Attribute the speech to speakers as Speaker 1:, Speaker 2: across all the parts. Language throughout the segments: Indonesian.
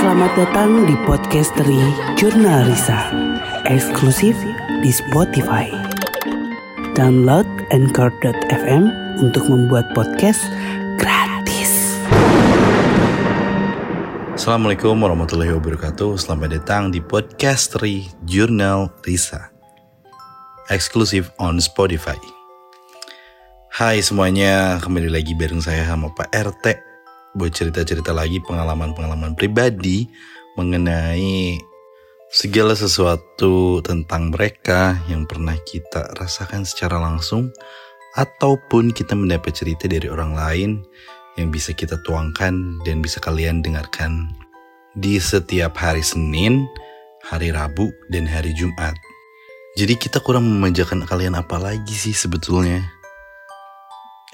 Speaker 1: Selamat datang di podcasteri Jurnal Risa, eksklusif di Spotify. Download Anchor.fm untuk membuat podcast gratis.
Speaker 2: Assalamualaikum warahmatullahi wabarakatuh. Selamat datang di podcasteri Jurnal Risa. Eksklusif on Spotify. Hai semuanya, kembali lagi bareng saya sama Pak RT Buat cerita-cerita lagi pengalaman-pengalaman pribadi Mengenai segala sesuatu tentang mereka yang pernah kita rasakan secara langsung Ataupun kita mendapat cerita dari orang lain yang bisa kita tuangkan dan bisa kalian dengarkan di setiap hari Senin, hari Rabu, dan hari Jumat. Jadi kita kurang memanjakan kalian apa lagi sih sebetulnya?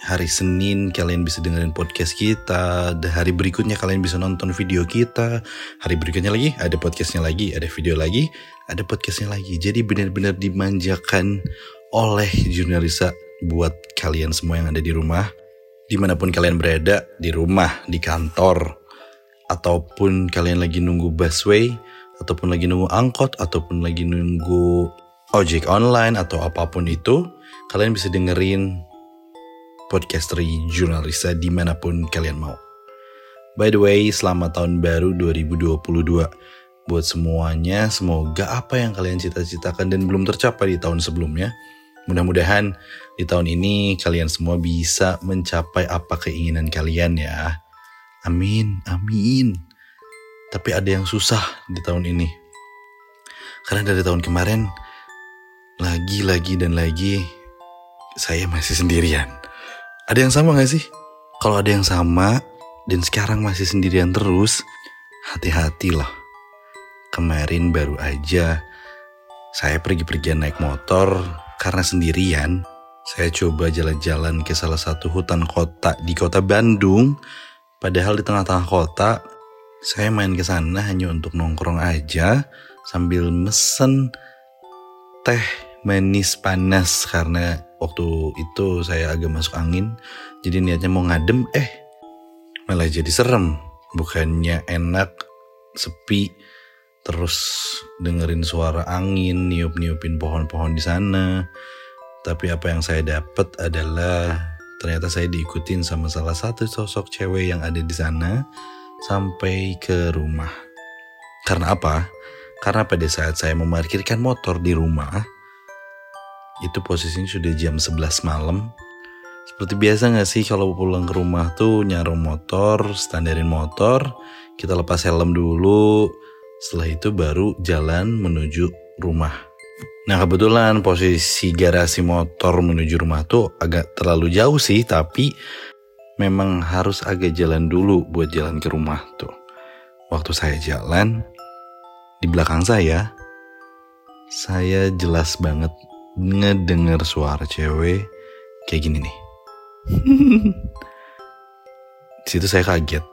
Speaker 2: Hari Senin kalian bisa dengerin podcast kita, hari berikutnya kalian bisa nonton video kita, hari berikutnya lagi ada podcastnya lagi, ada video lagi, ada podcastnya lagi. Jadi benar-benar dimanjakan oleh jurnalisa buat kalian semua yang ada di rumah di mana pun kalian berada, di rumah, di kantor, ataupun kalian lagi nunggu busway, ataupun lagi nunggu angkot, ataupun lagi nunggu ojek online, atau apa pun itu, kalian bisa dengerin podcasteri jurnalisa di mana pun kalian mau. By the way, selamat tahun baru 2022. Buat semuanya, semoga apa yang kalian cita-citakan dan belum tercapai di tahun sebelumnya, Mudah-mudahan di tahun ini kalian semua bisa mencapai apa keinginan kalian ya. Amin, amin. Tapi ada yang susah di tahun ini. Karena dari tahun kemarin, lagi, lagi, dan lagi, saya masih sendirian. Ada yang sama gak sih? Kalau ada yang sama, dan sekarang masih sendirian terus, hati-hati loh. Kemarin baru aja, saya pergi-pergian naik motor karena sendirian, saya coba jalan-jalan ke salah satu hutan kota di kota Bandung. Padahal di tengah-tengah kota, saya main ke sana hanya untuk nongkrong aja sambil mesen teh manis panas karena waktu itu saya agak masuk angin jadi niatnya mau ngadem eh malah jadi serem bukannya enak sepi terus dengerin suara angin, niup-niupin pohon-pohon di sana. Tapi apa yang saya dapat adalah ternyata saya diikutin sama salah satu sosok cewek yang ada di sana sampai ke rumah. Karena apa? Karena pada saat saya memarkirkan motor di rumah, itu posisinya sudah jam 11 malam. Seperti biasa gak sih kalau pulang ke rumah tuh nyarum motor, standarin motor, kita lepas helm dulu, setelah itu baru jalan menuju rumah. Nah kebetulan posisi garasi motor menuju rumah tuh agak terlalu jauh sih tapi memang harus agak jalan dulu buat jalan ke rumah tuh. Waktu saya jalan di belakang saya saya jelas banget ngedenger suara cewek kayak gini nih. di situ saya kaget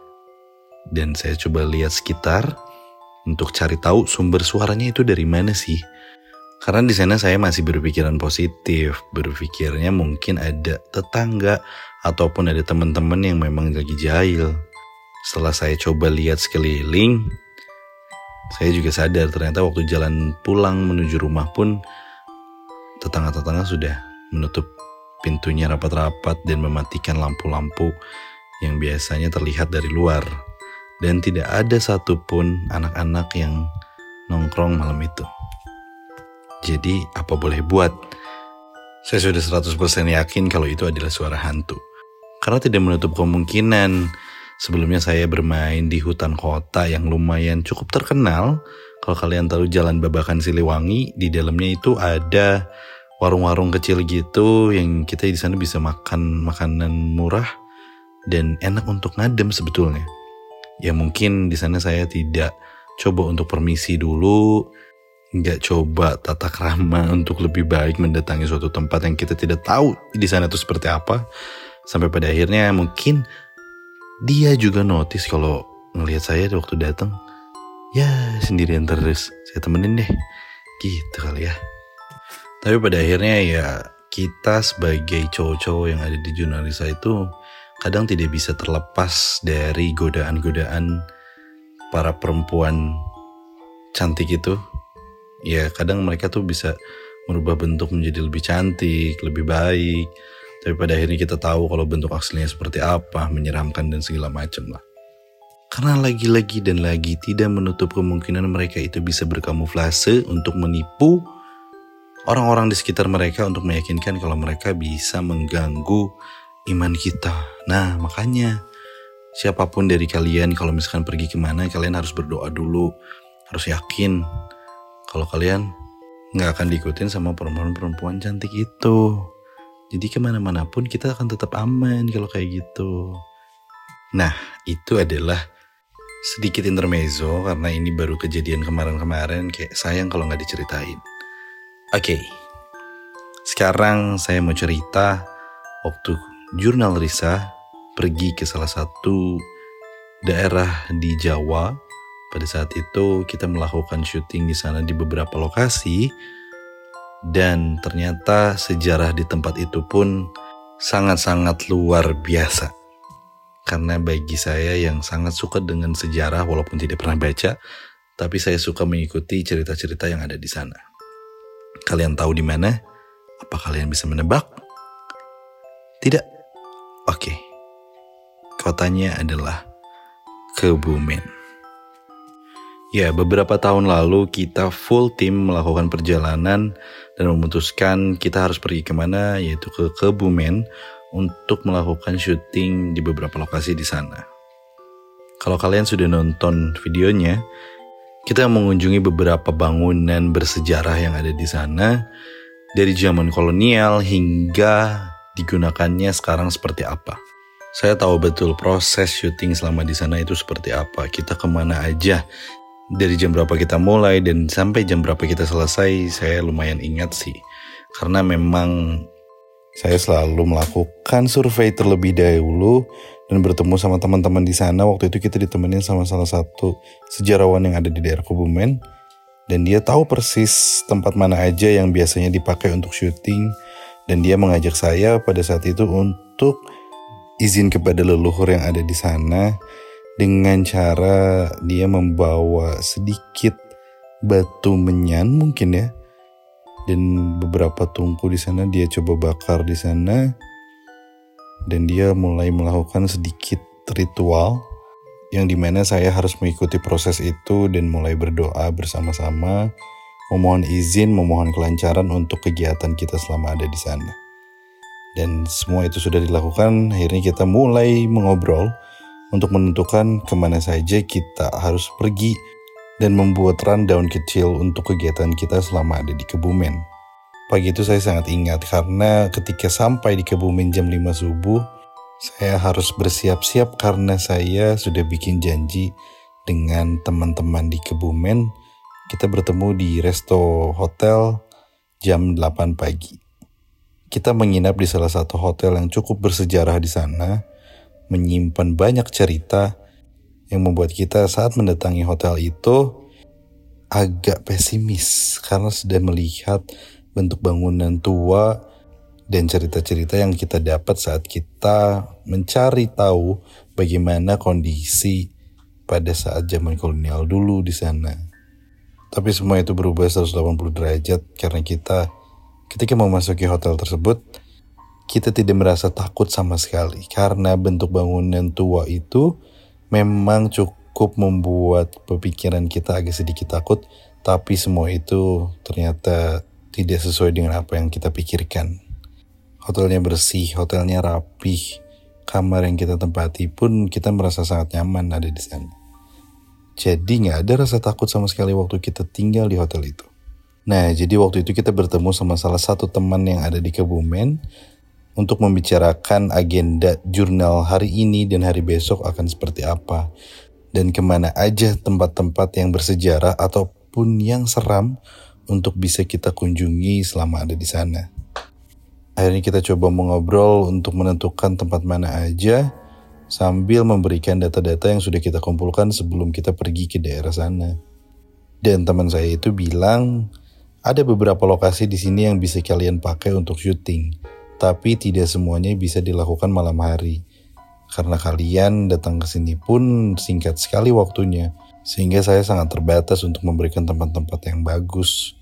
Speaker 2: dan saya coba lihat sekitar untuk cari tahu sumber suaranya itu dari mana sih. Karena di sana saya masih berpikiran positif, berpikirnya mungkin ada tetangga ataupun ada teman-teman yang memang lagi jahil. Setelah saya coba lihat sekeliling, saya juga sadar ternyata waktu jalan pulang menuju rumah pun tetangga-tetangga sudah menutup pintunya rapat-rapat dan mematikan lampu-lampu yang biasanya terlihat dari luar dan tidak ada satupun anak-anak yang nongkrong malam itu. Jadi apa boleh buat? Saya sudah 100% yakin kalau itu adalah suara hantu. Karena tidak menutup kemungkinan sebelumnya saya bermain di hutan kota yang lumayan cukup terkenal. Kalau kalian tahu jalan Babakan Siliwangi, di dalamnya itu ada warung-warung kecil gitu yang kita di sana bisa makan makanan murah dan enak untuk ngadem sebetulnya ya mungkin di sana saya tidak coba untuk permisi dulu, nggak coba tata krama untuk lebih baik mendatangi suatu tempat yang kita tidak tahu di sana itu seperti apa. Sampai pada akhirnya mungkin dia juga notice kalau ngelihat saya waktu datang, ya sendirian terus, saya temenin deh, gitu kali ya. Tapi pada akhirnya ya kita sebagai cowok-cowok yang ada di jurnalisa itu kadang tidak bisa terlepas dari godaan-godaan para perempuan cantik itu ya kadang mereka tuh bisa merubah bentuk menjadi lebih cantik, lebih baik. Tapi pada akhirnya kita tahu kalau bentuk aslinya seperti apa, menyeramkan dan segala macam lah. Karena lagi-lagi dan lagi tidak menutup kemungkinan mereka itu bisa berkamuflase untuk menipu orang-orang di sekitar mereka untuk meyakinkan kalau mereka bisa mengganggu iman kita. Nah makanya siapa pun dari kalian kalau misalkan pergi ke mana kalian harus berdoa dulu. Harus yakin kalau kalian nggak akan diikutin sama perempuan-perempuan cantik itu. Jadi ke mana-mana pun kita akan tetap aman kalau kayak gitu. Nah, itu adalah sedikit intermezzo karena ini baru kejadian kemarin-kemarin kayak sayang kalau nggak diceritain. Oke, okay. sekarang saya mau cerita waktu jurnal Risa pergi ke salah satu daerah di Jawa pada saat itu kita melakukan syuting di sana di beberapa lokasi dan ternyata sejarah di tempat itu pun sangat-sangat luar biasa. Karena bagi saya yang sangat suka dengan sejarah walaupun tidak pernah baca, tapi saya suka mengikuti cerita-cerita yang ada di sana. Kalian tahu di mana? Apa kalian bisa menebak? Tidak? Oke. Kotanya adalah Kebumen. Ya, beberapa tahun lalu kita full tim melakukan perjalanan dan memutuskan kita harus pergi ke mana, yaitu ke Kebumen untuk melakukan syuting di beberapa lokasi di sana. Kalau kalian sudah nonton videonya, kita mengunjungi beberapa bangunan bersejarah yang ada di sana, dari zaman kolonial hingga digunakannya sekarang seperti apa. Saya tahu betul proses syuting selama di sana itu seperti apa. Kita ke mana aja, dari jam berapa kita mulai dan sampai jam berapa kita selesai saya lumayan ingat sih karena memang saya selalu melakukan survei terlebih dahulu dan bertemu sama teman-teman di sana. Waktu itu kita ditemenin sama salah satu sejarawan yang ada di daerah Kebumen. Dan dia tahu persis tempat mana aja yang biasanya dipakai untuk syuting. Dan dia mengajak saya pada saat itu untuk izin kepada leluhur yang ada di sana. Dengan cara dia membawa sedikit batu menyan mungkin ya. Dan beberapa tungku di sana dia coba bakar di sana dan dia mulai melakukan sedikit ritual yang di mana saya harus mengikuti proses itu dan mulai berdoa bersama-sama memohon izin memohon kelancaran untuk kegiatan kita selama ada di sana dan semua itu sudah dilakukan akhirnya kita mulai mengobrol untuk menentukan ke mana saja kita harus pergi dan membuat rundown kecil untuk kegiatan kita selama ada di Kebumen. Pagi itu saya sangat ingat karena ketika sampai di Kebumen jam 5 subuh, saya harus bersiap-siap karena saya sudah bikin janji dengan teman-teman di Kebumen. Kita bertemu di resto hotel jam 8 pagi. Kita menginap di salah satu hotel yang cukup bersejarah di sana menyimpan banyak cerita yang membuat kita saat mendatangi hotel itu agak pesimis karena sudah melihat bentuk bangunan tua dan cerita-cerita yang kita dapat saat kita mencari tahu bagaimana kondisi pada saat zaman kolonial dulu di sana. Tapi semua itu berubah 180 derajat karena kita ketika memasuki hotel tersebut kita tidak merasa takut sama sekali karena bentuk bangunan tua itu memang cukup membuat pemikiran kita agak sedikit takut tapi semua itu ternyata tidak sesuai dengan apa yang kita pikirkan. Hotelnya bersih, hotelnya rapih, kamar yang kita tempati pun kita merasa sangat nyaman ada di sana. Jadi nggak ada rasa takut sama sekali waktu kita tinggal di hotel itu. Nah, jadi waktu itu kita bertemu sama salah satu teman yang ada di Kebumen untuk membicarakan agenda jurnal hari ini dan hari besok akan seperti apa dan ke mana aja tempat-tempat yang bersejarah ataupun yang seram untuk bisa kita kunjungi selama ada di sana. Akhirnya kita coba mengobrol untuk menentukan tempat mana aja sambil memberikan data-data yang sudah kita kumpulkan sebelum kita pergi ke daerah sana. Dan teman saya itu bilang ada beberapa lokasi di sini yang bisa kalian pakai untuk syuting tapi tidak semuanya bisa dilakukan malam hari. Karena kalian datang ke sini pun singkat sekali waktunya. Sehingga saya sangat terbatas untuk memberikan tempat-tempat yang bagus.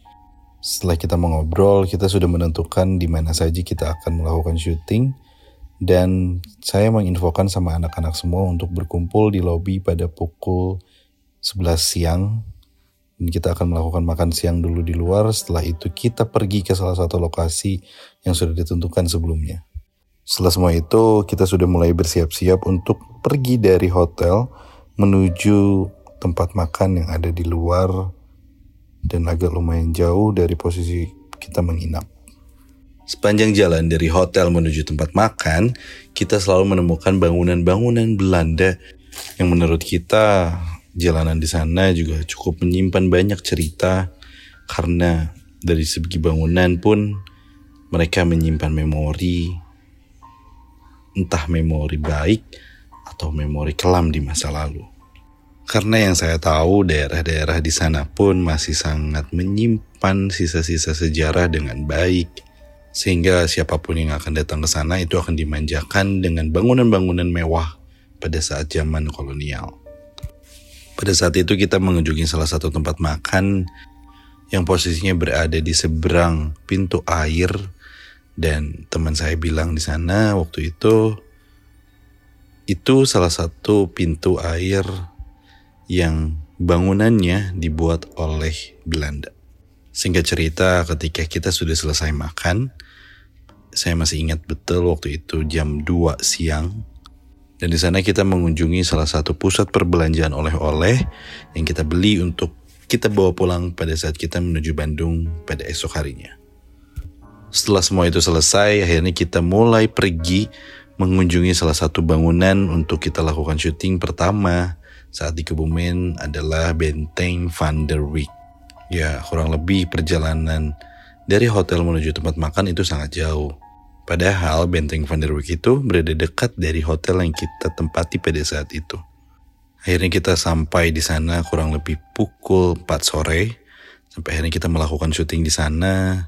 Speaker 2: Setelah kita mengobrol, kita sudah menentukan di mana saja kita akan melakukan syuting dan saya menginfokan sama anak-anak semua untuk berkumpul di lobi pada pukul 11 siang dan kita akan melakukan makan siang dulu di luar. Setelah itu kita pergi ke salah satu lokasi yang sudah ditentukan sebelumnya. Setelah semua itu, kita sudah mulai bersiap-siap untuk pergi dari hotel menuju tempat makan yang ada di luar dan agak lumayan jauh dari posisi kita menginap. Sepanjang jalan dari hotel menuju tempat makan, kita selalu menemukan bangunan-bangunan Belanda yang menurut kita jalanan di sana juga cukup menyimpan banyak cerita karena dari segi bangunan pun mereka menyimpan memori entah memori baik atau memori kelam di masa lalu. Karena yang saya tahu daerah-daerah di sana pun masih sangat menyimpan sisa-sisa sejarah dengan baik. Sehingga siapa pun yang akan datang ke sana itu akan dimanjakan dengan bangunan-bangunan mewah pada saat zaman kolonial. Pada saat itu kita mengunjungi salah satu tempat makan yang posisinya berada di seberang pintu air dan teman saya bilang di sana waktu itu itu salah satu pintu air yang bangunannya dibuat oleh Belanda. Singkat cerita ketika kita sudah selesai makan, saya masih ingat betul waktu itu jam 2 siang dan di sana kita mengunjungi salah satu pusat perbelanjaan oleh-oleh yang kita beli untuk kita bawa pulang pada saat kita menuju Bandung pada esok harinya. Setelah semua itu selesai, akhirnya kita mulai pergi mengunjungi salah satu bangunan untuk kita lakukan syuting pertama saat di Kebumen adalah Benteng Van der Wijk. Ya, kurang lebih perjalanan dari hotel menuju tempat makan itu sangat jauh. Padahal benteng Van der Wijk itu berada dekat dari hotel yang kita tempati pada saat itu. Akhirnya kita sampai di sana kurang lebih pukul 4 sore. Sampai akhirnya kita melakukan syuting di sana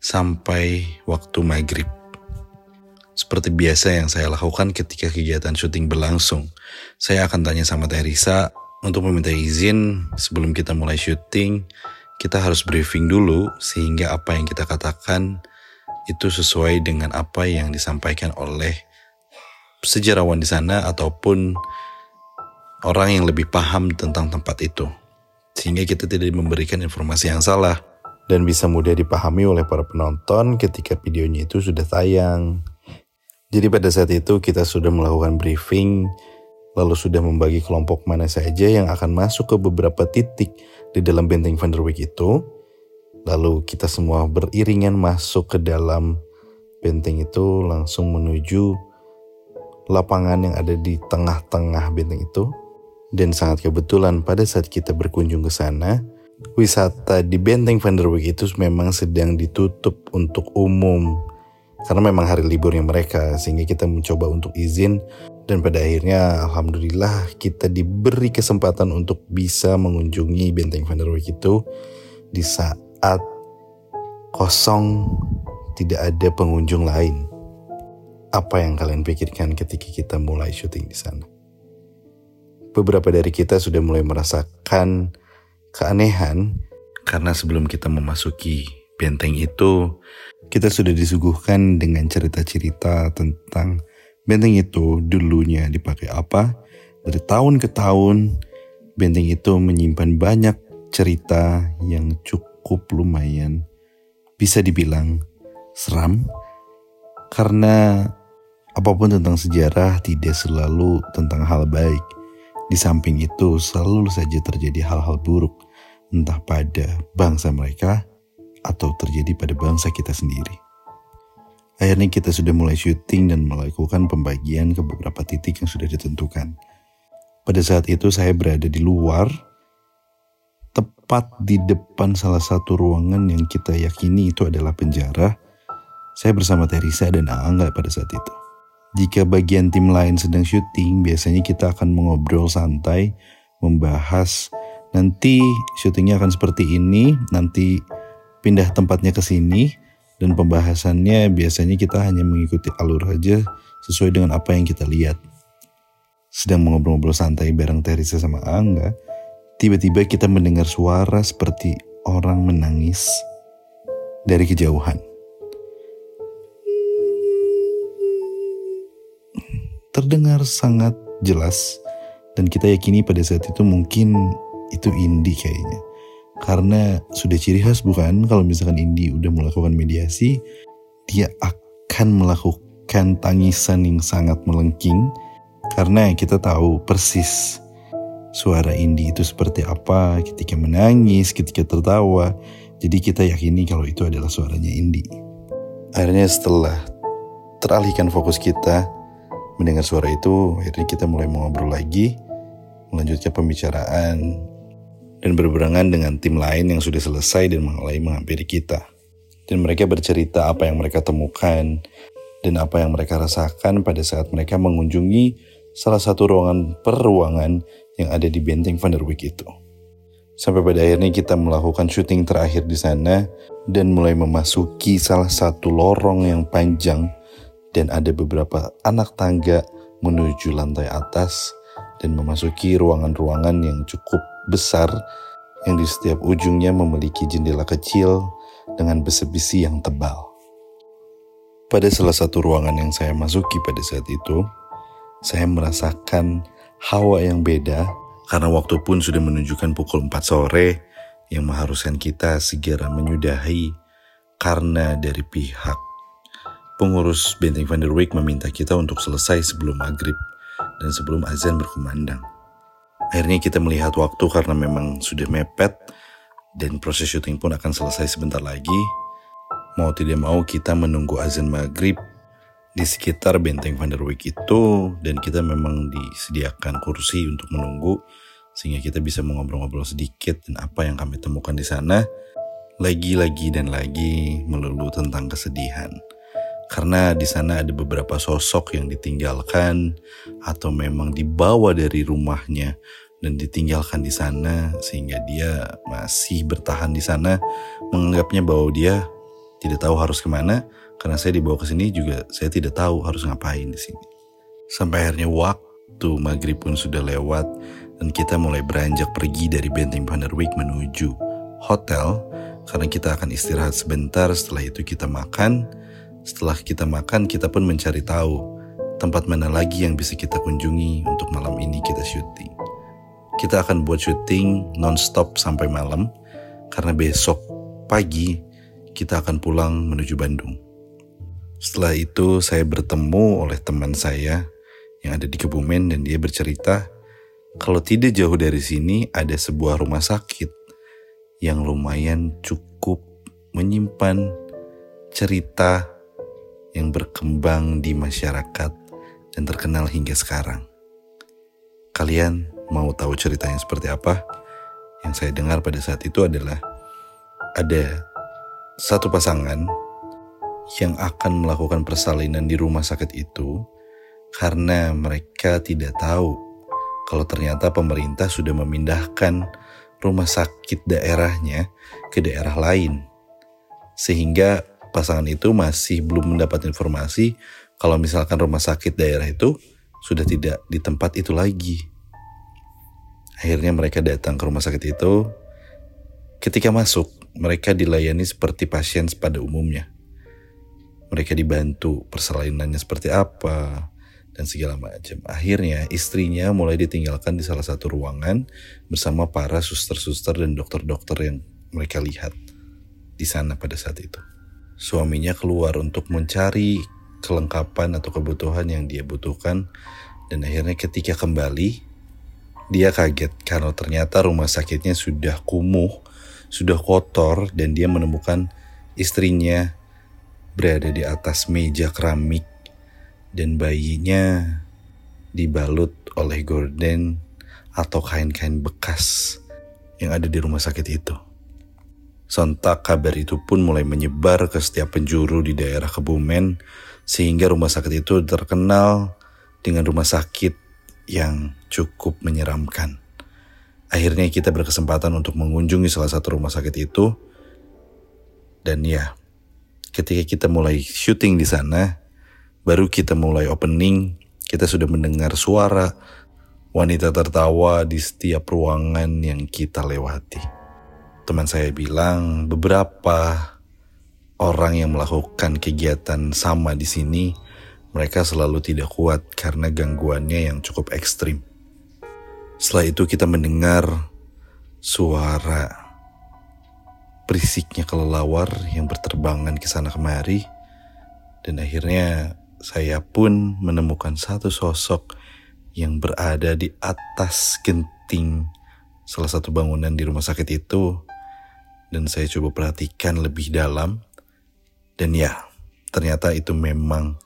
Speaker 2: sampai waktu maghrib. Seperti biasa yang saya lakukan ketika kegiatan syuting berlangsung. Saya akan tanya sama Teresa untuk meminta izin sebelum kita mulai syuting. Kita harus briefing dulu sehingga apa yang kita katakan itu sesuai dengan apa yang disampaikan oleh sejarawan di sana ataupun orang yang lebih paham tentang tempat itu. Sehingga kita tidak memberikan informasi yang salah dan bisa mudah dipahami oleh para penonton ketika videonya itu sudah tayang. Jadi pada saat itu kita sudah melakukan briefing, lalu sudah membagi kelompok mana saja yang akan masuk ke beberapa titik di dalam benteng Van der Wijk itu Lalu kita semua beriringan masuk ke dalam benteng itu langsung menuju lapangan yang ada di tengah-tengah benteng itu. Dan sangat kebetulan pada saat kita berkunjung ke sana, wisata di benteng Van der Wijk itu memang sedang ditutup untuk umum. Karena memang hari liburnya mereka, sehingga kita mencoba untuk izin dan pada akhirnya alhamdulillah kita diberi kesempatan untuk bisa mengunjungi benteng Van der Wijk itu di saat kosong tidak ada pengunjung lain. Apa yang kalian pikirkan ketika kita mulai syuting di sana? Beberapa dari kita sudah mulai merasakan keanehan karena sebelum kita memasuki benteng itu, kita sudah disuguhkan dengan cerita-cerita tentang benteng itu dulunya dipakai apa. Dari tahun ke tahun, benteng itu menyimpan banyak cerita yang cukup lumayan bisa dibilang seram karena apa pun tentang sejarah tidak selalu tentang hal baik. Di samping itu selalu saja terjadi hal-hal buruk entah pada bangsa mereka atau terjadi pada bangsa kita sendiri. Akhirnya kita sudah mulai syuting dan melakukan pembagian ke beberapa titik yang sudah ditentukan. Pada saat itu saya berada di luar tepat di depan salah satu ruangan yang kita yakini itu adalah penjara, saya bersama Teresa dan Angga pada saat itu. Jika bagian tim lain sedang syuting, biasanya kita akan mengobrol santai, membahas nanti syutingnya akan seperti ini, nanti pindah tempatnya ke sini, dan pembahasannya biasanya kita hanya mengikuti alur aja sesuai dengan apa yang kita lihat. Sedang mengobrol-ngobrol santai bareng Teresa sama Angga, tiba-tiba kita mendengar suara seperti orang menangis dari kejauhan. Terdengar sangat jelas dan kita yakini pada saat itu mungkin itu Indi kayaknya. Karena sudah ciri khas bukan kalau misalkan Indi udah melakukan mediasi, dia akan melakukan tangisan yang sangat melengking karena kita tahu persis suara Indi itu seperti apa ketika menangis, ketika tertawa. Jadi kita yakini kalau itu adalah suaranya Indi. Akhirnya setelah teralihkan fokus kita mendengar suara itu, akhirnya kita mulai mengobrol lagi, melanjutkan pembicaraan, dan berberangan dengan tim lain yang sudah selesai dan mulai menghampiri kita. Dan mereka bercerita apa yang mereka temukan dan apa yang mereka rasakan pada saat mereka mengunjungi salah satu ruangan per ruangan yang ada di benteng Van der Wijk itu. Sampai pada akhirnya kita melakukan syuting terakhir di sana dan mulai memasuki salah satu lorong yang panjang dan ada beberapa anak tangga menuju lantai atas dan memasuki ruangan-ruangan yang cukup besar yang di setiap ujungnya memiliki jendela kecil dengan besi-besi yang tebal. Pada salah satu ruangan yang saya masuki pada saat itu, saya merasakan hawa yang beda karena waktu pun sudah menunjukkan pukul 4 sore yang mengharuskan kita segera menyudahi karena dari pihak pengurus Benteng Van der Wijk meminta kita untuk selesai sebelum maghrib dan sebelum azan berkumandang. Akhirnya kita melihat waktu karena memang sudah mepet dan proses syuting pun akan selesai sebentar lagi. Mau tidak mau kita menunggu azan maghrib di sekitar benteng Van der Wijk itu dan kita memang disediakan kursi untuk menunggu sehingga kita bisa mengobrol-ngobrol sedikit dan apa yang kami temukan di sana lagi-lagi dan lagi melulu tentang kesedihan. Karena di sana ada beberapa sosok yang ditinggalkan atau memang dibawa dari rumahnya dan ditinggalkan di sana sehingga dia masih bertahan di sana menganggapnya bahwa dia tidak tahu harus ke mana karena saya dibawa ke sini juga saya tidak tahu harus ngapain di sini. Sampai akhirnya waktu maghrib pun sudah lewat dan kita mulai beranjak pergi dari Benteng Van der Wijk menuju hotel karena kita akan istirahat sebentar setelah itu kita makan. Setelah kita makan kita pun mencari tahu tempat mana lagi yang bisa kita kunjungi untuk malam ini kita syuting. Kita akan buat syuting non-stop sampai malam karena besok pagi kita akan pulang menuju Bandung. Setelah itu saya bertemu oleh teman saya yang ada di Kebumen dan dia bercerita kalau tidak jauh dari sini ada sebuah rumah sakit yang lumayan cukup menyimpan cerita yang berkembang di masyarakat dan terkenal hingga sekarang. Kalian mau tahu ceritanya seperti apa? Yang saya dengar pada saat itu adalah ada satu pasangan yang akan melakukan persalinan di rumah sakit itu karena mereka tidak tahu kalau ternyata pemerintah sudah memindahkan rumah sakit daerahnya ke daerah lain. Sehingga pasangan itu masih belum mendapat informasi kalau misalkan rumah sakit daerah itu sudah tidak di tempat itu lagi. Akhirnya mereka datang ke rumah sakit itu. Ketika masuk, mereka dilayani seperti pasien pada umumnya mereka dibantu persalinannya seperti apa dan segala macam. Akhirnya istrinya mulai ditinggalkan di salah satu ruangan bersama para suster-suster dan dokter-dokter yang mereka lihat di sana pada saat itu. Suaminya keluar untuk mencari kelengkapan atau kebutuhan yang dia butuhkan dan akhirnya ketika kembali dia kaget karena ternyata rumah sakitnya sudah kumuh, sudah kotor dan dia menemukan istrinya berada di atas meja keramik dan bayinya dibalut oleh gorden atau kain-kain bekas yang ada di rumah sakit itu. Sontak kabar itu pun mulai menyebar ke setiap penjuru di daerah Kebumen sehingga rumah sakit itu terkenal dengan rumah sakit yang cukup menyeramkan. Akhirnya kita berkesempatan untuk mengunjungi salah satu rumah sakit itu dan ya ketika kita mulai syuting di sana, baru kita mulai opening, kita sudah mendengar suara Wanita tertawa di setiap ruangan yang kita lewati. Teman saya bilang beberapa orang yang melakukan kegiatan sama di sini mereka selalu tidak kuat karena gangguannya yang cukup ekstrim. Setelah itu kita mendengar suara berisiknya kelelawar yang berterbangan ke sana kemari dan akhirnya saya pun menemukan satu sosok yang berada di atas genting salah satu bangunan di rumah sakit itu dan saya coba perhatikan lebih dalam. Dan ya ternyata itu memang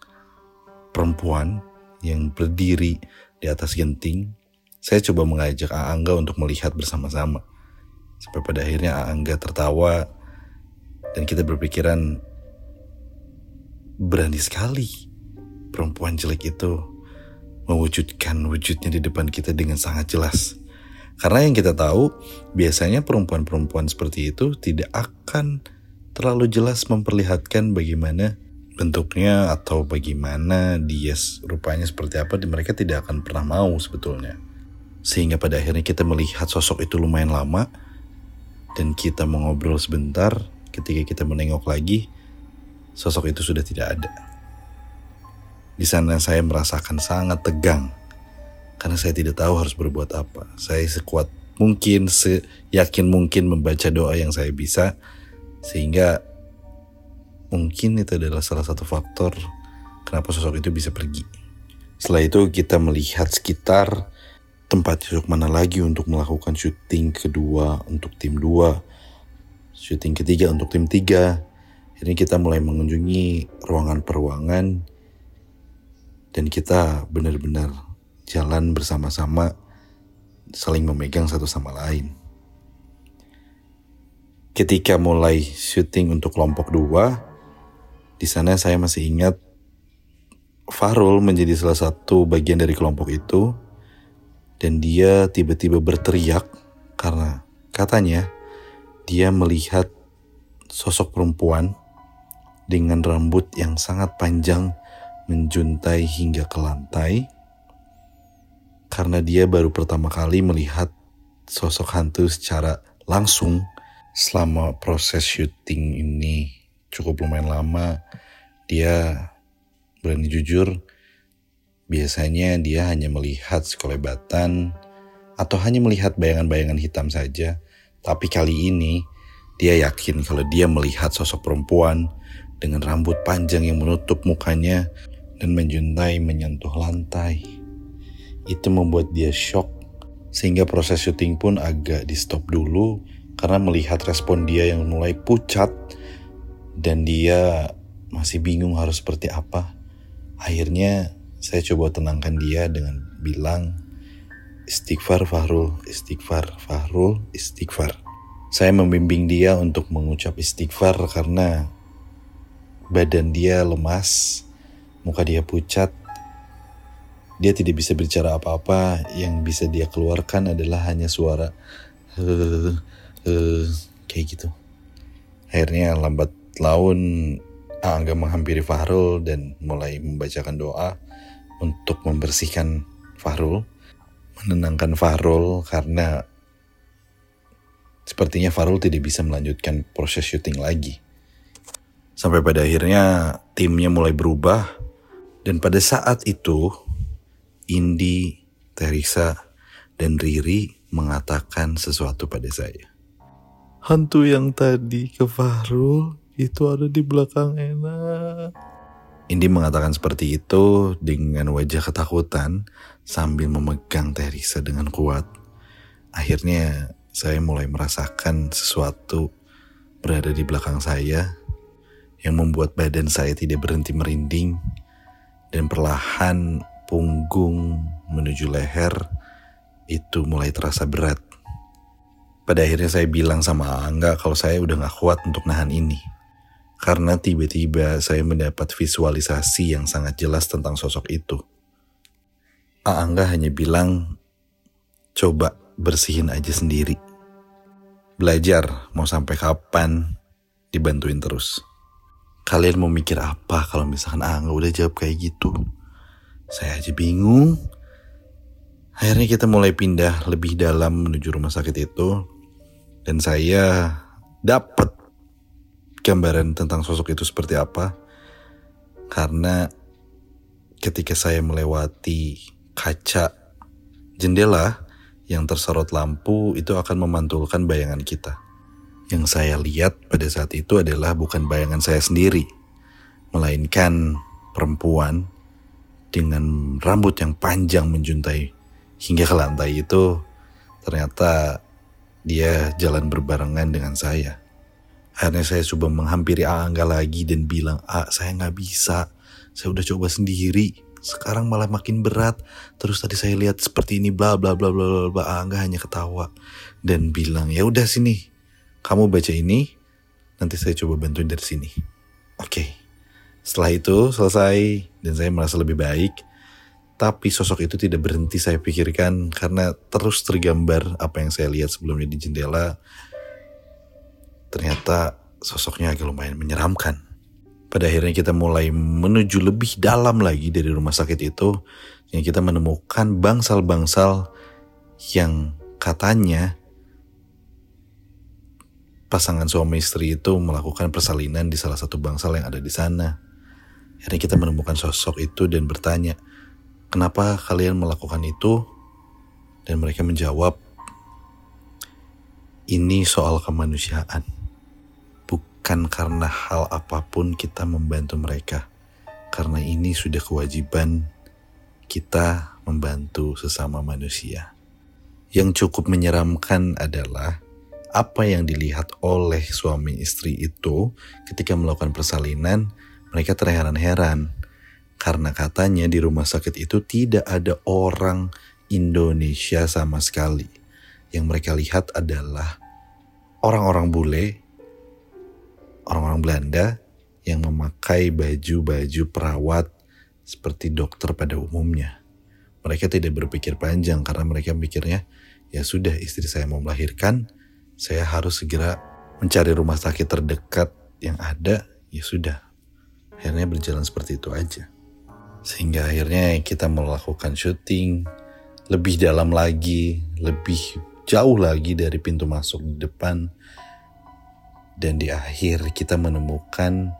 Speaker 2: perempuan yang berdiri di atas genting. Saya coba mengajak Aangga untuk melihat bersama-sama. Sampai pada akhirnya Aangga tertawa. Dan kita berpikiran berani sekali perempuan jelek itu mewujudkan wujudnya di depan kita dengan sangat jelas. Karena yang kita tahu, biasanya perempuan-perempuan seperti itu tidak akan terlalu jelas memperlihatkan bagaimana bentuknya atau bagaimana dia rupanya seperti apa mereka tidak akan pernah mau sebetulnya. Sehingga pada akhirnya kita melihat sosok itu lumayan lama dan kita mengobrol sebentar ketika kita menengok lagi sosok itu sudah tidak ada. Di sana saya merasakan sangat tegang karena saya tidak tahu harus berbuat apa. Saya sekuat mungkin, seyakin mungkin membaca doa yang saya bisa sehingga mungkin itu adalah salah satu faktor kenapa sosok itu bisa pergi. Setelah itu kita melihat sekitar tempat duduk mana lagi untuk melakukan syuting kedua untuk tim 2, syuting ketiga untuk tim 3. Ini kita mulai mengunjungi ruangan peruangan dan kita benar-benar jalan bersama-sama saling memegang satu sama lain. Ketika mulai syuting untuk kelompok dua, di sana saya masih ingat Farul menjadi salah satu bagian dari kelompok itu dan dia tiba-tiba berteriak karena katanya dia melihat sosok perempuan dengan rambut yang sangat panjang menjuntai hingga ke lantai karena dia baru pertama kali melihat sosok hantu secara langsung selama proses syuting ini. Cukup lumayan lama. Dia berani jujur. Biasanya dia hanya melihat sekelebatan atau hanya melihat bayangan-bayangan hitam saja. Tapi kali ini dia yakin kalau dia melihat sosok perempuan dengan rambut panjang yang menutup mukanya dan menjuntai menyentuh lantai. Itu membuat dia shock sehingga proses syuting pun agak di stop dulu karena melihat respon dia yang mulai pucat dan dia masih bingung harus seperti apa. Akhirnya saya coba tenangkan dia dengan bilang istighfar Fahrul, istighfar Fahrul, istighfar. Saya membimbing dia untuk mengucap istighfar karena badan dia lemas muka dia pucat. Dia tidak bisa bicara apa-apa, yang bisa dia keluarkan adalah hanya suara kayak gitu. Akhirnya lambat laun Angga menghampiri Fahrul dan mulai membacakan doa untuk membersihkan Fahrul, menenangkan Fahrul karena sepertinya Fahrul tidak bisa melanjutkan proses syuting lagi. Sampai pada akhirnya timnya mulai berubah dan pada saat itu, Indi, Teresa, dan Riri mengatakan sesuatu pada saya. Hantu yang tadi ke Fahrul itu ada di belakang enak. Indi mengatakan seperti itu dengan wajah ketakutan sambil memegang Teresa dengan kuat. Akhirnya saya mulai merasakan sesuatu berada di belakang saya yang membuat badan saya tidak berhenti merinding dan perlahan punggung menuju leher itu mulai terasa berat. Pada akhirnya saya bilang sama Angga kalau saya udah gak kuat untuk nahan ini. Karena tiba-tiba saya mendapat visualisasi yang sangat jelas tentang sosok itu. Angga hanya bilang, coba bersihin aja sendiri. Belajar mau sampai kapan dibantuin terus. Kalian mau mikir apa kalau misalkan Angga udah jawab kayak gitu? Saya aja bingung. Akhirnya kita mulai pindah lebih dalam menuju rumah sakit itu dan saya dapat gambaran tentang sosok itu seperti apa karena ketika saya melewati kaca jendela yang tersorot lampu itu akan memantulkan bayangan kita. Yang saya lihat pada saat itu adalah bukan bayangan saya sendiri, melainkan perempuan dengan rambut yang panjang menjuntai hingga ke lantai itu ternyata dia jalan berbarengan dengan saya. Akhirnya saya coba menghampiri Angga lagi dan bilang, ah saya nggak bisa, saya udah coba sendiri. Sekarang malah makin berat. Terus tadi saya lihat seperti ini bla bla bla bla bla bla. Angga hanya ketawa dan bilang, ya udah sini, kamu baca ini, nanti saya coba bantuin dari sini. Oke. Okay. Setelah itu selesai dan saya merasa lebih baik. Tapi sosok itu tidak berhenti saya pikirkan karena terus tergambar apa yang saya lihat sebelumnya di jendela. Ternyata sosoknya agak lumayan menyeramkan. Pada akhirnya kita mulai menuju lebih dalam lagi dari rumah sakit itu. Yang kita menemukan bangsal-bangsal yang katanya pasangan suami istri itu melakukan persalinan di salah satu bangsal yang ada di sana. Akhirnya kita menemukan sosok itu dan bertanya, kenapa kalian melakukan itu? Dan mereka menjawab, ini soal kemanusiaan. Bukan karena hal apa pun kita membantu mereka. Karena ini sudah kewajiban kita membantu sesama manusia. Yang cukup menyeramkan adalah apa yang dilihat oleh suami istri itu ketika melakukan persalinan mereka terheran-heran karena katanya di rumah sakit itu tidak ada orang Indonesia sama sekali. Yang mereka lihat adalah orang-orang bule, orang-orang Belanda yang memakai baju-baju perawat seperti dokter pada umumnya. Mereka tidak berpikir panjang karena mereka mikirnya, ya sudah istri saya mau melahirkan, saya harus segera mencari rumah sakit terdekat yang ada, ya sudah akhirnya berjalan seperti itu aja. Sehingga akhirnya kita melakukan syuting lebih dalam lagi, lebih jauh lagi dari pintu masuk di depan. Dan di akhir kita menemukan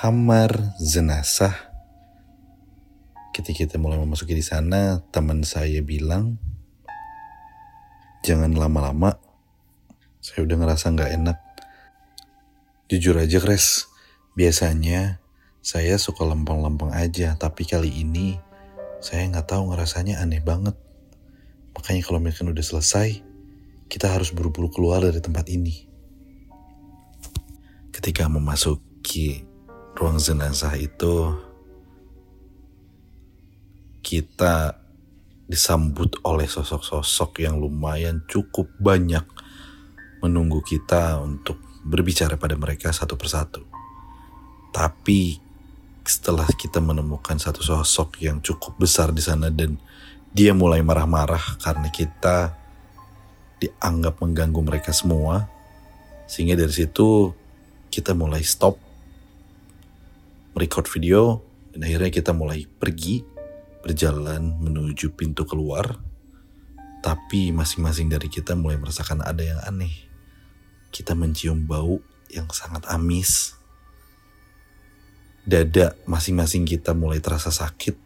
Speaker 2: kamar jenazah. Ketika kita mulai memasuki di sana, teman saya bilang, jangan lama-lama. Saya udah ngerasa nggak enak. Jujur aja, Kres, Biasanya saya suka lempeng-lempeng aja, tapi kali ini saya nggak tahu ngerasanya aneh banget. Makanya kalau misalkan udah selesai, kita harus buru-buru keluar dari tempat ini. Ketika memasuki ruang jenazah itu, kita disambut oleh sosok-sosok yang lumayan cukup banyak menunggu kita untuk berbicara pada mereka satu persatu. Tapi setelah kita menemukan satu sosok yang cukup besar di sana dan dia mulai marah-marah karena kita dianggap mengganggu mereka semua. Sehingga dari situ kita mulai stop merecord video dan akhirnya kita mulai pergi berjalan menuju pintu keluar. Tapi masing-masing dari kita mulai merasakan ada yang aneh. Kita mencium bau yang sangat amis dada masing-masing kita mulai terasa sakit,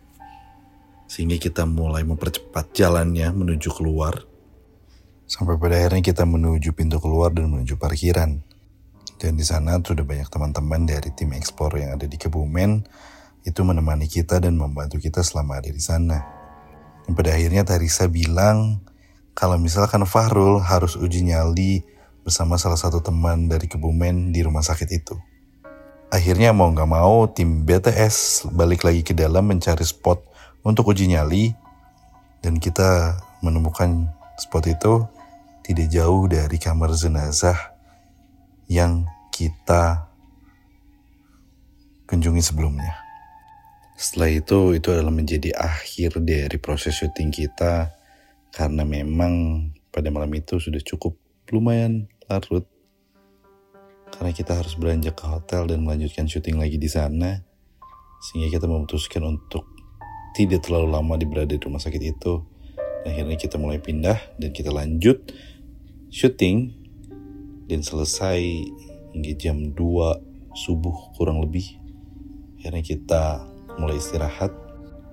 Speaker 2: sehingga kita mulai mempercepat jalannya menuju keluar. Sampai pada akhirnya kita menuju pintu keluar dan menuju parkiran. Dan di sana sudah banyak teman-teman dari tim ekspor yang ada di Kebumen itu menemani kita dan membantu kita selama ada di sana. Dan pada akhirnya Tarisa bilang kalau misalkan Fahrul harus uji nyali bersama salah satu teman dari Kebumen di rumah sakit itu. Akhirnya mau nggak mau tim BTS balik lagi ke dalam mencari spot untuk uji nyali. Dan kita menemukan spot itu tidak jauh dari kamar jenazah yang kita kunjungi sebelumnya. Setelah itu, itu adalah menjadi akhir dari proses syuting kita. Karena memang pada malam itu sudah cukup lumayan larut karena kita harus beranjak ke hotel dan melanjutkan syuting lagi di sana sehingga kita memutuskan untuk tidak terlalu lama di berada di rumah sakit itu Akhirnya kita mulai pindah dan kita lanjut syuting dan selesai hingga jam 2 subuh kurang lebih. Akhirnya kita mulai istirahat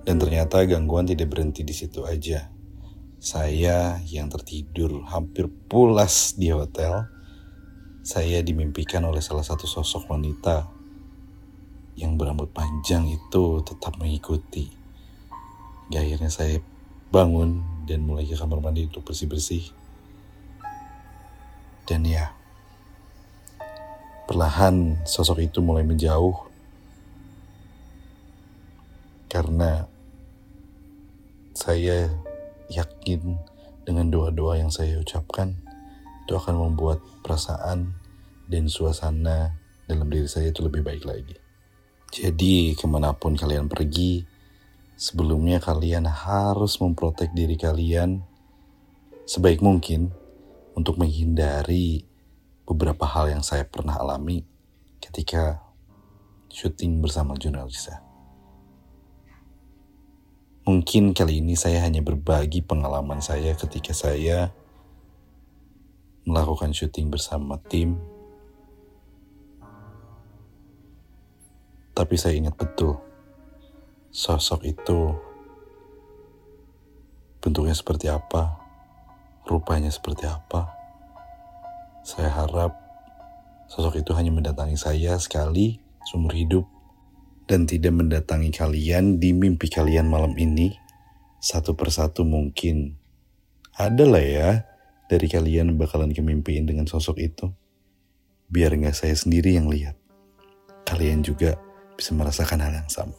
Speaker 2: dan ternyata gangguan tidak berhenti di situ aja. Saya yang tertidur hampir pulas di hotel, saya dimimpikan oleh salah satu sosok wanita yang berambut panjang itu tetap mengikuti. Ya, akhirnya saya bangun dan mulai ke kamar mandi untuk bersih-bersih. Dan ya, perlahan sosok itu mulai menjauh karena saya yakin dengan doa-doa yang saya ucapkan itu akan membuat perasaan dan suasana dalam diri saya itu lebih baik lagi. Jadi ke mana pun kalian pergi, sebelumnya kalian harus memprotek diri kalian sebaik mungkin untuk menghindari beberapa hal yang saya pernah alami ketika syuting bersama jurnalisa. Mungkin kali ini saya hanya berbagi pengalaman saya ketika saya melakukan syuting bersama tim. Tapi saya ingat betul, sosok itu bentuknya seperti apa, rupanya seperti apa. Saya harap sosok itu hanya mendatangi saya sekali seumur hidup dan tidak mendatangi kalian di mimpi kalian malam ini, satu persatu mungkin ada lah ya dari kalian bakalan kemimpiin dengan sosok itu. Biar nggak saya sendiri yang lihat. Kalian juga bisa merasakan hal yang sama.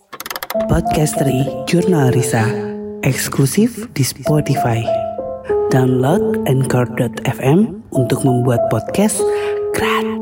Speaker 1: Podcast Tri Jurnal Risa eksklusif di Spotify. Download Anchor.fm untuk membuat podcast gratis.